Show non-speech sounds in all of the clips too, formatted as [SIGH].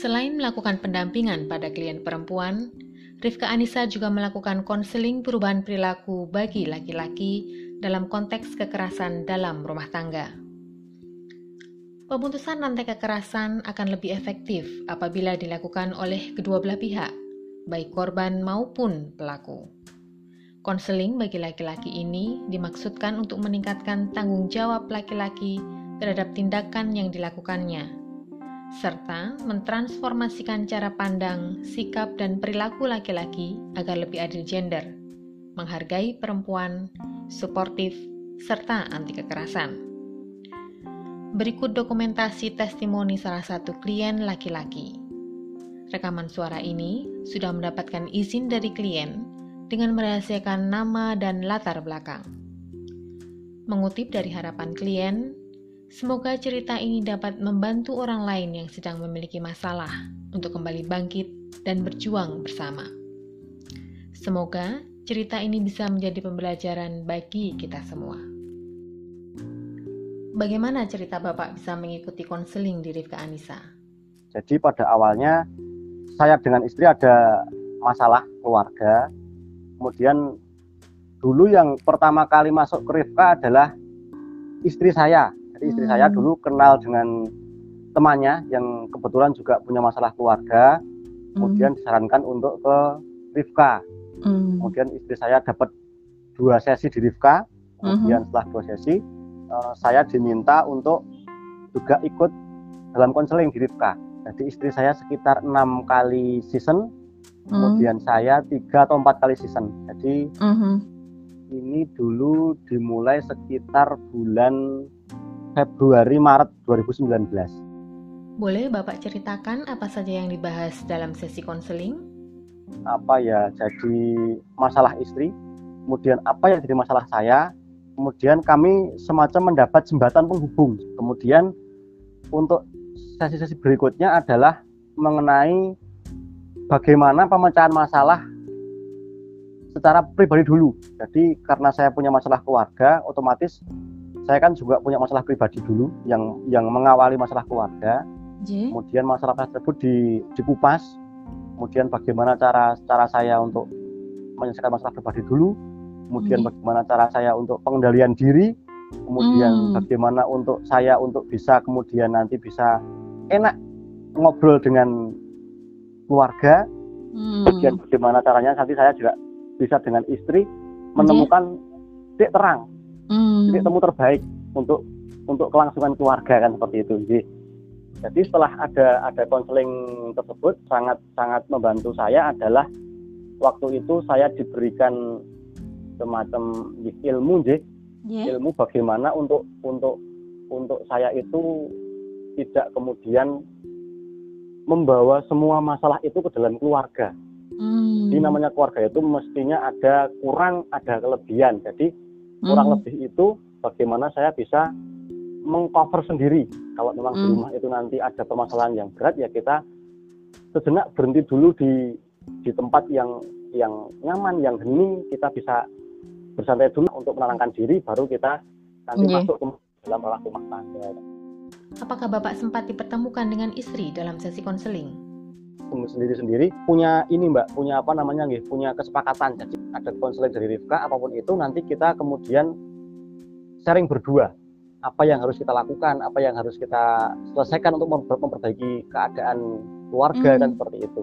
Selain melakukan pendampingan pada klien perempuan, Rifka Anissa juga melakukan konseling perubahan perilaku bagi laki-laki dalam konteks kekerasan dalam rumah tangga. Pemutusan rantai kekerasan akan lebih efektif apabila dilakukan oleh kedua belah pihak, baik korban maupun pelaku. Konseling bagi laki-laki ini dimaksudkan untuk meningkatkan tanggung jawab laki-laki terhadap tindakan yang dilakukannya, serta mentransformasikan cara pandang, sikap, dan perilaku laki-laki agar lebih adil gender, menghargai perempuan, suportif, serta anti kekerasan. Berikut dokumentasi testimoni salah satu klien laki-laki. Rekaman suara ini sudah mendapatkan izin dari klien dengan merahasiakan nama dan latar belakang. Mengutip dari harapan klien, semoga cerita ini dapat membantu orang lain yang sedang memiliki masalah untuk kembali bangkit dan berjuang bersama. Semoga cerita ini bisa menjadi pembelajaran bagi kita semua. Bagaimana cerita Bapak bisa mengikuti konseling di Rifka Anissa? Jadi pada awalnya saya dengan istri ada masalah keluarga. Kemudian dulu yang pertama kali masuk ke Rifka adalah istri saya. Jadi istri hmm. saya dulu kenal dengan temannya yang kebetulan juga punya masalah keluarga. Kemudian hmm. disarankan untuk ke Rifka. Hmm. Kemudian istri saya dapat dua sesi di Rifka. Kemudian hmm. setelah dua sesi uh, saya diminta untuk juga ikut dalam konseling di Rifka. Jadi istri saya sekitar enam kali season, mm. kemudian saya tiga atau empat kali season. Jadi mm -hmm. ini dulu dimulai sekitar bulan Februari Maret 2019. Boleh Bapak ceritakan apa saja yang dibahas dalam sesi konseling? Apa ya, jadi masalah istri, kemudian apa yang jadi masalah saya, kemudian kami semacam mendapat jembatan penghubung. Kemudian untuk sesi-sesi berikutnya adalah mengenai bagaimana pemecahan masalah secara pribadi dulu. Jadi karena saya punya masalah keluarga, otomatis saya kan juga punya masalah pribadi dulu yang yang mengawali masalah keluarga. J? Kemudian masalah tersebut di, dikupas. Kemudian bagaimana cara cara saya untuk menyelesaikan masalah pribadi dulu kemudian hmm. bagaimana cara saya untuk pengendalian diri, kemudian hmm. bagaimana untuk saya untuk bisa kemudian nanti bisa enak ngobrol dengan keluarga, hmm. kemudian bagaimana caranya nanti saya juga bisa dengan istri menemukan yeah. titik terang, hmm. titik temu terbaik untuk untuk kelangsungan keluarga kan seperti itu. Jadi, jadi setelah ada ada konseling tersebut sangat sangat membantu saya adalah waktu itu saya diberikan semacam ilmu je yeah. ilmu bagaimana untuk untuk untuk saya itu tidak kemudian membawa semua masalah itu ke dalam keluarga. Hmm. Jadi namanya keluarga itu mestinya ada kurang, ada kelebihan. Jadi kurang hmm. lebih itu bagaimana saya bisa mengcover sendiri. Kalau memang hmm. di rumah itu nanti ada permasalahan yang berat ya kita sejenak berhenti dulu di di tempat yang yang nyaman, yang hening, kita bisa bersantai dulu untuk menenangkan diri baru kita nanti yeah. masuk ke dalam rumah tangga. Apakah Bapak sempat dipertemukan dengan istri dalam sesi konseling? Sendiri-sendiri punya ini Mbak, punya apa namanya nih, punya kesepakatan. Jadi ada konseling dari Rifka apa pun itu nanti kita kemudian sharing berdua apa yang harus kita lakukan, apa yang harus kita selesaikan untuk memperbaiki keadaan keluarga hmm. dan seperti itu.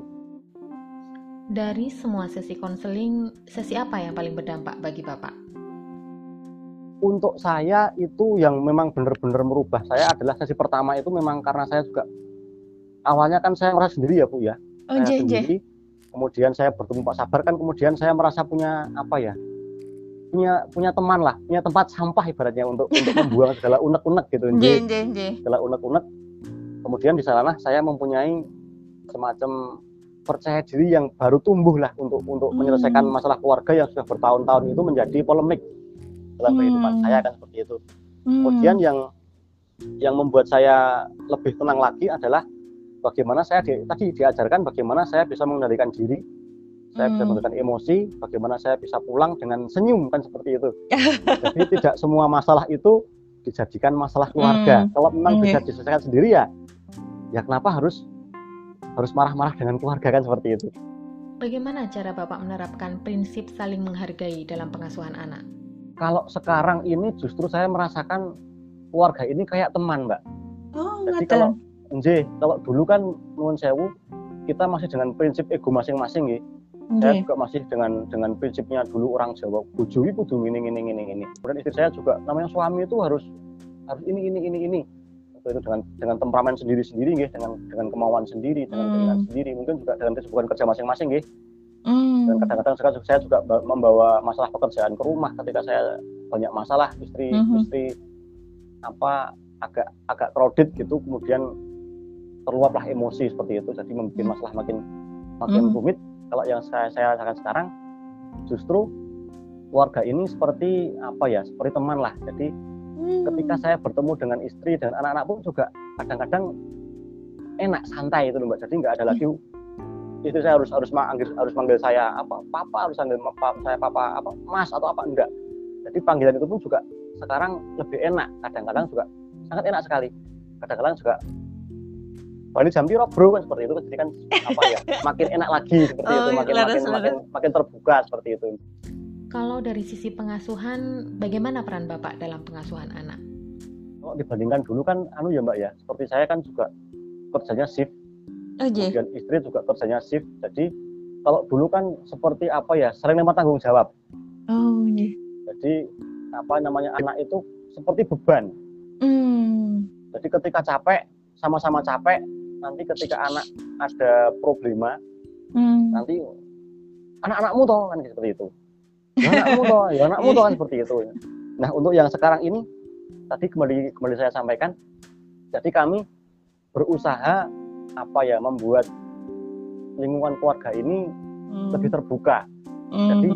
Dari semua sesi konseling, sesi apa yang paling berdampak bagi Bapak? Untuk saya itu yang memang benar-benar merubah saya adalah sesi pertama itu memang karena saya juga awalnya kan saya merasa sendiri ya Bu ya. Oh, saya sendiri. Kemudian saya bertemu Pak Sabar kan kemudian saya merasa punya apa ya? punya punya teman lah, punya tempat sampah ibaratnya untuk untuk [LAUGHS] membuang segala unek-unek gitu. Segala unek-unek. Kemudian di sana saya mempunyai semacam percaya diri yang baru tumbuh lah untuk untuk hmm. menyelesaikan masalah keluarga yang sudah bertahun-tahun itu menjadi polemik dalam hmm. kehidupan saya kan seperti itu. Hmm. Kemudian yang yang membuat saya lebih tenang lagi adalah bagaimana saya di, tadi diajarkan bagaimana saya bisa mengendalikan diri, saya hmm. bisa mengendalikan emosi, bagaimana saya bisa pulang dengan senyum kan seperti itu. [LAUGHS] Jadi tidak semua masalah itu dijadikan masalah keluarga. Hmm. Kalau memang okay. bisa diselesaikan sendiri ya, ya kenapa harus harus marah-marah dengan keluarga kan seperti itu. Bagaimana cara Bapak menerapkan prinsip saling menghargai dalam pengasuhan anak? Kalau sekarang ini justru saya merasakan keluarga ini kayak teman, Mbak. Oh, Jadi kalau Nggih, kalau dulu kan nuwun sewu kita masih dengan prinsip ego masing-masing nggih. Saya juga masih dengan dengan prinsipnya dulu orang Jawa, bojo kudu ngene ngene ngene ngene. Kemudian istri saya juga namanya suami itu harus harus ini ini ini ini. Itu dengan dengan temperamen sendiri-sendiri nggih, dengan dengan kemauan sendiri, dengan Hmm. keinginan sendiri, mungkin juga dengan kesibukan kerja masing-masing nggih. Dan Hmm. kadang-kadang saya, saya juga ba- membawa masalah pekerjaan ke rumah ketika saya banyak masalah istri Mhm. istri apa agak agak crowded gitu kemudian terluaplah emosi seperti itu. Jadi membuat Mhm. masalah makin makin Mhm. rumit. Kalau yang saya saya rasakan sekarang justru keluarga ini seperti apa ya? Seperti teman lah. Jadi Hmm. ketika saya bertemu dengan istri dan anak-anak pun juga kadang-kadang enak santai itu loh mbak. Jadi nggak ada lagi istri saya harus harus manggil harus manggil saya apa papa harus manggil papa, saya papa apa mas atau apa enggak. Jadi panggilan itu pun juga sekarang lebih enak. Kadang-kadang juga sangat enak sekali. Kadang-kadang juga Bali jam piro bro kan seperti itu jadi kan apa ya [LAUGHS] makin enak lagi seperti Oh, itu makin laras, makin, laras. makin makin terbuka seperti itu Kalau dari sisi pengasuhan, bagaimana peran Bapak dalam pengasuhan anak? kalau dibandingkan dulu kan anu ya mbak ya seperti saya kan juga kerjanya shift Oh, nggih. kemudian istri juga kerjanya shift jadi kalau dulu kan seperti apa ya sering lempar tanggung jawab Oh, nggih. jadi apa namanya anak itu seperti beban Hmm. jadi ketika capek sama-sama capek nanti ketika anak ada problema Hmm. nanti anak-anakmu toh kan seperti itu ya anakmu toh ya anakmu toh kan seperti itu nah untuk yang sekarang ini tadi kembali kembali saya sampaikan jadi kami berusaha apa ya membuat lingkungan keluarga ini Hmm. lebih terbuka Hmm. jadi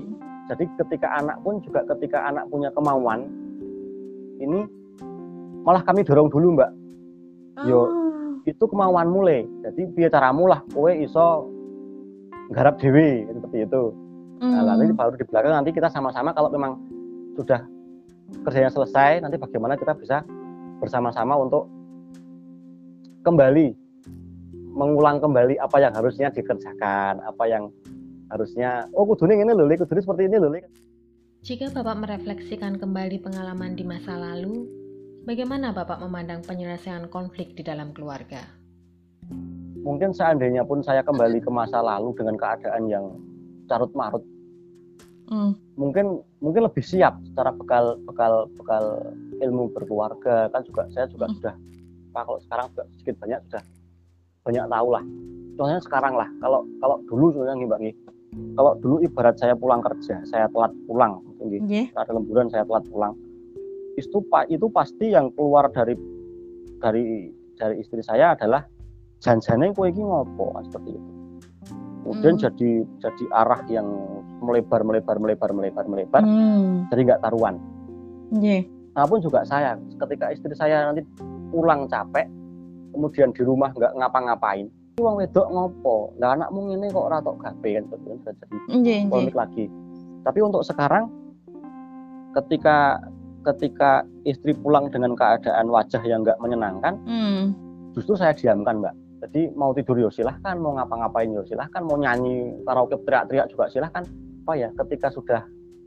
jadi ketika anak pun juga ketika anak punya kemauan ini malah kami dorong dulu mbak yo. Itu kemauan mulai jadi biar caramu lah kowe iso garap dewi seperti itu nah, Hmm. nanti baru di belakang nanti kita sama-sama kalau memang sudah kerjanya selesai nanti bagaimana kita bisa bersama-sama untuk kembali mengulang kembali apa yang harusnya dikerjakan apa yang harusnya oh kudunya ini loh Li, kudunya seperti ini loh Li. Jika Bapak merefleksikan kembali pengalaman di masa lalu, bagaimana Bapak memandang penyelesaian konflik di dalam keluarga? mungkin seandainya pun saya kembali ke masa lalu dengan keadaan yang carut marut Hmm. mungkin mungkin lebih siap secara bekal bekal bekal ilmu berkeluarga kan juga saya juga Hmm. sudah Pak kalau sekarang juga sedikit banyak sudah banyak tahu lah contohnya sekarang lah kalau kalau dulu sebenarnya nih mbak Ngi, kalau dulu ibarat saya pulang kerja saya telat pulang mungkin nggih, Nggih. ada lemburan saya telat pulang itu pak itu pasti yang keluar dari dari dari istri saya adalah janjane kowe iki ngopo seperti itu kemudian Hmm. jadi jadi arah yang melebar melebar melebar melebar melebar Hmm. jadi nggak taruhan Nggih. nah pun juga saya ketika istri saya nanti pulang capek kemudian di rumah nggak ngapa-ngapain ini wong wedok ngopo lah anakmu ini kok ora tok gawe kan seperti itu sudah jadi nggih. polemik lagi tapi untuk sekarang ketika ketika istri pulang dengan keadaan wajah yang nggak menyenangkan Hmm. justru saya diamkan mbak jadi mau tidur ya silahkan mau ngapa-ngapain ya silahkan mau nyanyi karaoke teriak-teriak juga silahkan apa ya ketika sudah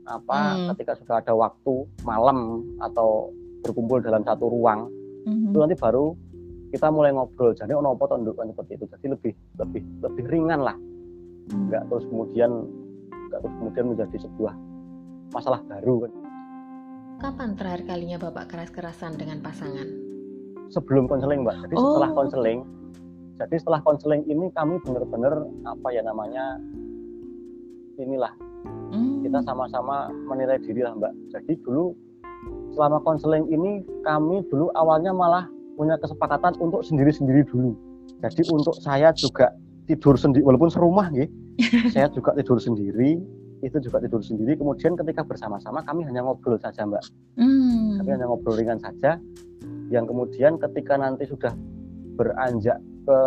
apa Hmm. ketika sudah ada waktu malam atau berkumpul dalam satu ruang Mhm. itu nanti baru kita mulai ngobrol jadi ono apa toh, Nduk? kan seperti itu jadi lebih lebih lebih ringan lah Hmm. nggak terus kemudian nggak terus kemudian menjadi sebuah masalah baru kan. Kapan terakhir kalinya Bapak keras-kerasan dengan pasangan? sebelum konseling mbak jadi setelah Oh. konseling jadi setelah konseling ini kami benar-benar apa ya namanya inilah Hmm. kita sama-sama menilai diri lah mbak jadi dulu selama konseling ini kami dulu awalnya malah punya kesepakatan untuk sendiri-sendiri dulu jadi untuk saya juga tidur sendiri walaupun serumah ya [LAUGHS] saya juga tidur sendiri itu juga tidur sendiri kemudian ketika bersama-sama kami hanya ngobrol saja mbak Hmm. kami hanya ngobrol ringan saja yang kemudian ketika nanti sudah beranjak ke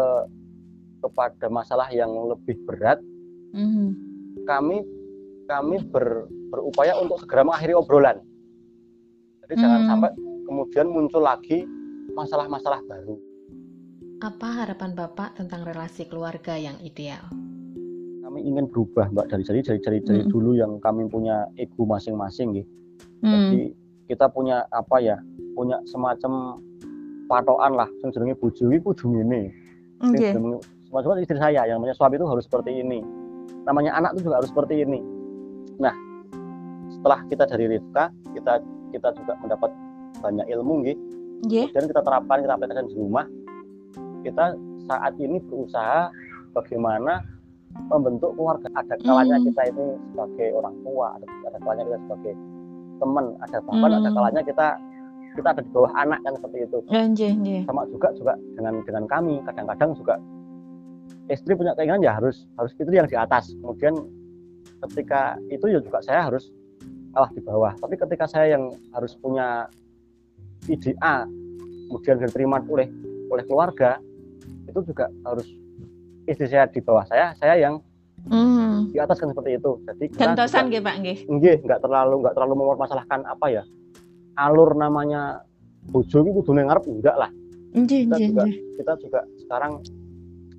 kepada masalah yang lebih berat Mhm. kami kami ber- berupaya untuk segera mengakhiri obrolan jadi jangan Hmm. sampai kemudian muncul lagi masalah-masalah baru Apa harapan Bapak tentang relasi keluarga yang ideal? Kami ingin berubah, Mbak, dari jadi dari dari, dari Mm. dulu yang kami punya ego masing-masing, gitu. Hmm. Jadi kita punya apa ya? Punya semacam patokan lah, yang jenenge bojo iki kudu ngene. Sing Nggih. jenenge- Semacam istri saya yang namanya suami itu harus seperti ini. Namanya anak itu juga harus seperti ini. Nah, setelah kita dari Rifka, kita kita juga mendapat banyak ilmu, gitu. Nggih. kemudian kita terapkan kita aplikasikan di rumah kita saat ini berusaha bagaimana membentuk keluarga ada kalanya Hmm. kita ini sebagai orang tua ada, ada kalanya kita sebagai teman ada bahkan ada Hmm. kalanya kita kita ada di bawah anak kan seperti itu nggih. sama juga juga dengan dengan kami kadang-kadang juga istri punya keinginan ya harus harus itu yang di atas kemudian ketika itu ya juga saya harus kalah di bawah tapi ketika saya yang harus punya ide A kemudian diterima oleh oleh keluarga itu juga harus istri saya di bawah saya saya yang Hmm. di atas kan seperti itu jadi juga- nggih, Pak, nggih. nggih nggak terlalu nggak terlalu mempermasalahkan apa ya alur namanya bojo itu kudu nang ngarep enggak lah Nggih, Kita nggih, juga- nggih. kita juga sekarang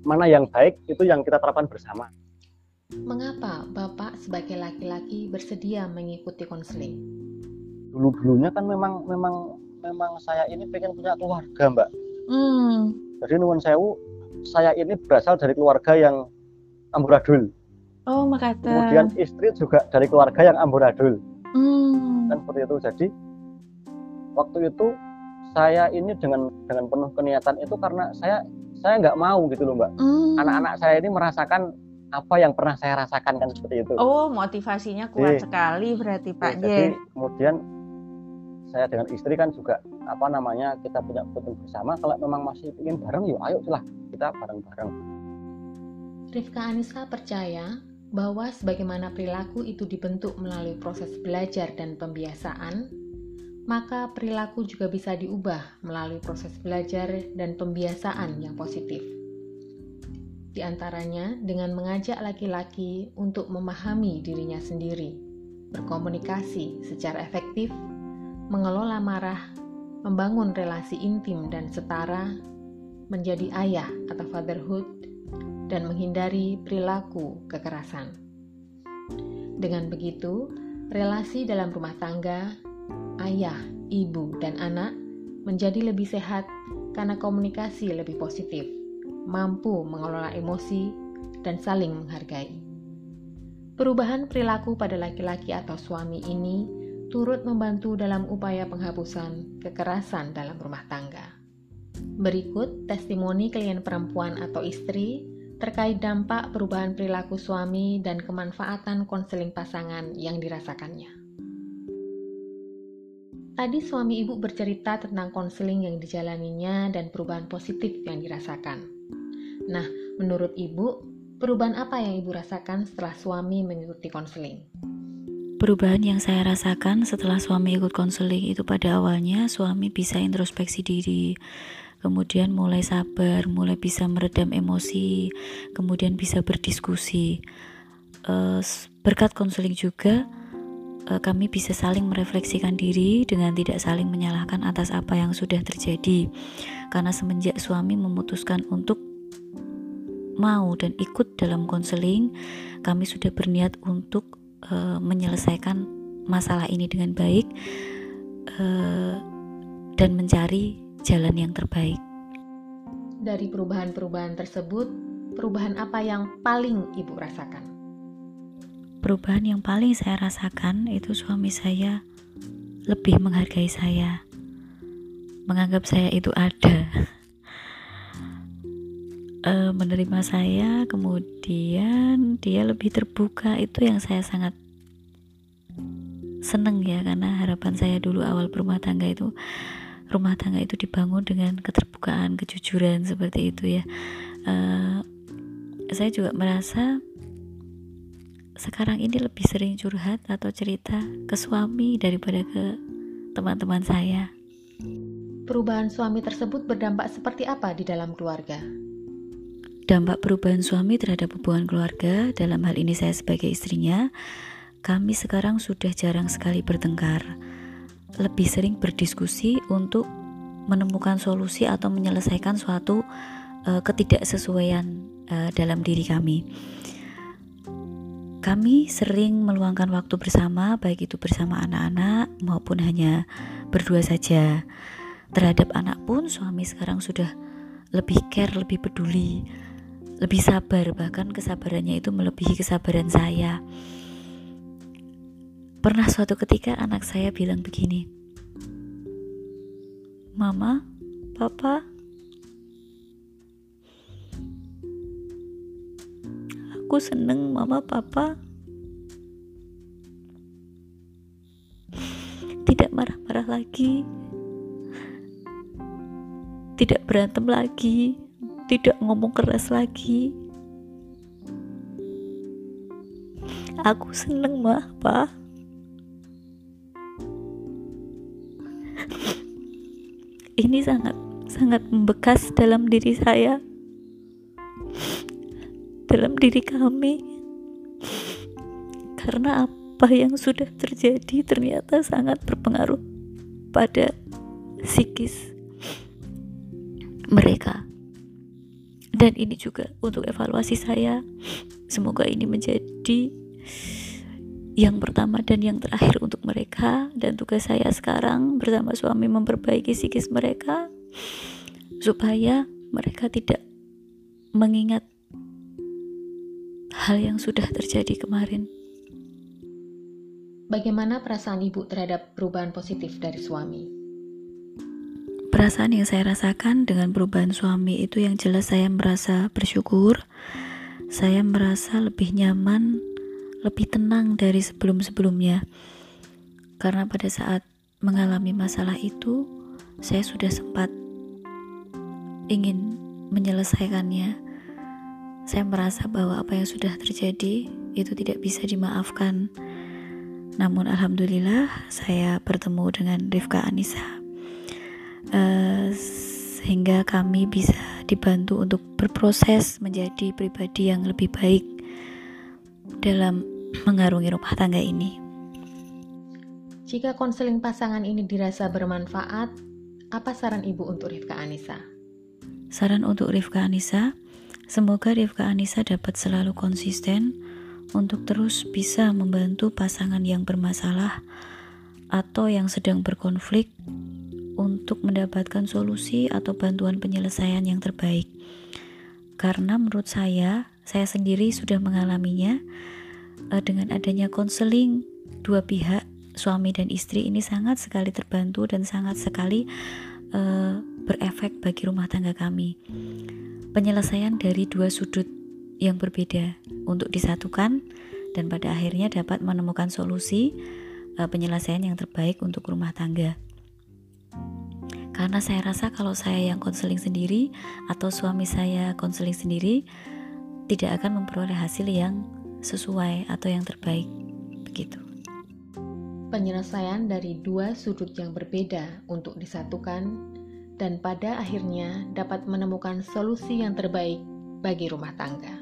mana yang baik itu yang kita terapkan bersama. Mengapa Bapak sebagai laki-laki bersedia mengikuti konseling? Dulu dulunya kan memang memang memang saya ini pengen punya keluarga mbak. Hmm. Jadi nuwun sewu saya ini berasal dari keluarga yang amburadul. Oh, makata. Kemudian istri juga dari keluarga yang amburadul. Hmm. Kan seperti itu. Jadi waktu itu saya ini dengan dengan penuh keniatan itu karena saya saya nggak mau gitu loh mbak. Hmm. Anak-anak saya ini merasakan apa yang pernah saya rasakan kan seperti itu. Oh, motivasinya kuat Jadi- sekali berarti, Pak. Ya, jadi kemudian saya dengan istri kan juga apa namanya kita punya keputusan bersama kalau memang masih ingin bareng yuk ayo lah kita bareng-bareng Rifka Anissa percaya bahwa sebagaimana perilaku itu dibentuk melalui proses belajar dan pembiasaan, maka perilaku juga bisa diubah melalui proses belajar dan pembiasaan yang positif. Di antaranya dengan mengajak laki-laki untuk memahami dirinya sendiri, berkomunikasi secara efektif, mengelola marah, membangun relasi intim dan setara, menjadi ayah atau fatherhood, dan menghindari perilaku kekerasan. Dengan begitu, relasi dalam rumah tangga, ayah, ibu, dan anak menjadi lebih sehat karena komunikasi lebih positif, mampu mengelola emosi, dan saling menghargai. Perubahan perilaku pada laki-laki atau suami ini turut membantu dalam upaya penghapusan kekerasan dalam rumah tangga. Berikut testimoni klien perempuan atau istri terkait dampak perubahan perilaku suami dan kemanfaatan konseling pasangan yang dirasakannya. Tadi suami ibu bercerita tentang konseling yang dijalaninya dan perubahan positif yang dirasakan. Nah, menurut ibu, perubahan apa yang ibu rasakan setelah suami mengikuti konseling? Perubahan yang saya rasakan setelah suami ikut konseling itu pada awalnya suami bisa introspeksi diri, kemudian mulai sabar, mulai bisa meredam emosi, kemudian bisa berdiskusi. Eh, berkat konseling juga eh, kami bisa saling merefleksikan diri dengan tidak saling menyalahkan atas apa yang sudah terjadi. Karena semenjak suami memutuskan untuk mau dan ikut dalam konseling, kami sudah berniat untuk uh, menyelesaikan masalah ini dengan baik uh, dan mencari jalan yang terbaik. Dari perubahan-perubahan tersebut, perubahan apa yang paling ibu rasakan? Perubahan yang paling saya rasakan itu suami saya lebih menghargai saya, menganggap saya itu ada. [LAUGHS] uh, menerima saya, kemudian dia lebih terbuka. Itu yang saya sangat seneng ya, karena harapan saya dulu awal berumah tangga itu rumah tangga itu dibangun dengan keterbukaan, kejujuran seperti itu ya. Uh, saya juga merasa sekarang ini lebih sering curhat atau cerita ke suami daripada ke teman-teman saya. Perubahan suami tersebut berdampak seperti apa di dalam keluarga? Dampak perubahan suami terhadap hubungan keluarga, dalam hal ini saya sebagai istrinya, kami sekarang sudah jarang sekali bertengkar. Lebih sering berdiskusi untuk menemukan solusi atau menyelesaikan suatu uh, ketidaksesuaian uh, dalam diri kami. Kami sering meluangkan waktu bersama, baik itu bersama anak-anak maupun hanya berdua saja. Terhadap anak pun, suami sekarang sudah lebih care, lebih peduli, lebih sabar, bahkan kesabarannya itu melebihi kesabaran saya. Pernah suatu ketika anak saya bilang begini, "Mama, Papa, aku seneng mama papa. Tidak marah-marah lagi. Tidak berantem lagi tidak ngomong keras lagi. Aku seneng mah pak ini sangat sangat membekas dalam diri saya. Dalam diri kami. Karena apa yang sudah terjadi ternyata sangat berpengaruh pada psikis mereka dan ini juga untuk evaluasi saya semoga ini menjadi yang pertama dan yang terakhir untuk mereka dan tugas saya sekarang bersama suami memperbaiki psikis mereka supaya mereka tidak mengingat hal yang sudah terjadi kemarin. Bagaimana perasaan ibu terhadap perubahan positif dari suami? Perasaan yang saya rasakan dengan perubahan suami itu yang jelas saya merasa bersyukur. Saya merasa lebih nyaman, lebih tenang dari sebelum-sebelumnya. Karena pada saat mengalami masalah itu, saya sudah sempat ingin menyelesaikannya saya merasa bahwa apa yang sudah terjadi itu tidak bisa dimaafkan. Namun alhamdulillah saya bertemu dengan Rifka Anissa uh, sehingga kami bisa dibantu untuk berproses menjadi pribadi yang lebih baik dalam mengarungi rumah tangga ini. Jika konseling pasangan ini dirasa bermanfaat, apa saran ibu untuk Rifka Anissa? Saran untuk Rifka Anissa, Semoga Rifka Anissa dapat selalu konsisten untuk terus bisa membantu pasangan yang bermasalah atau yang sedang berkonflik untuk mendapatkan solusi atau bantuan penyelesaian yang terbaik. Karena menurut saya, saya sendiri sudah mengalaminya eh, dengan adanya konseling dua pihak, suami dan istri ini sangat sekali terbantu dan sangat sekali uh, berefek bagi rumah tangga kami penyelesaian dari dua sudut yang berbeda untuk disatukan dan pada akhirnya dapat menemukan solusi uh, penyelesaian yang terbaik untuk rumah tangga. Karena saya rasa kalau saya yang konseling sendiri atau suami saya konseling sendiri tidak akan memperoleh hasil yang sesuai atau yang terbaik begitu. Penyelesaian dari dua sudut yang berbeda untuk disatukan dan pada akhirnya dapat menemukan solusi yang terbaik bagi rumah tangga.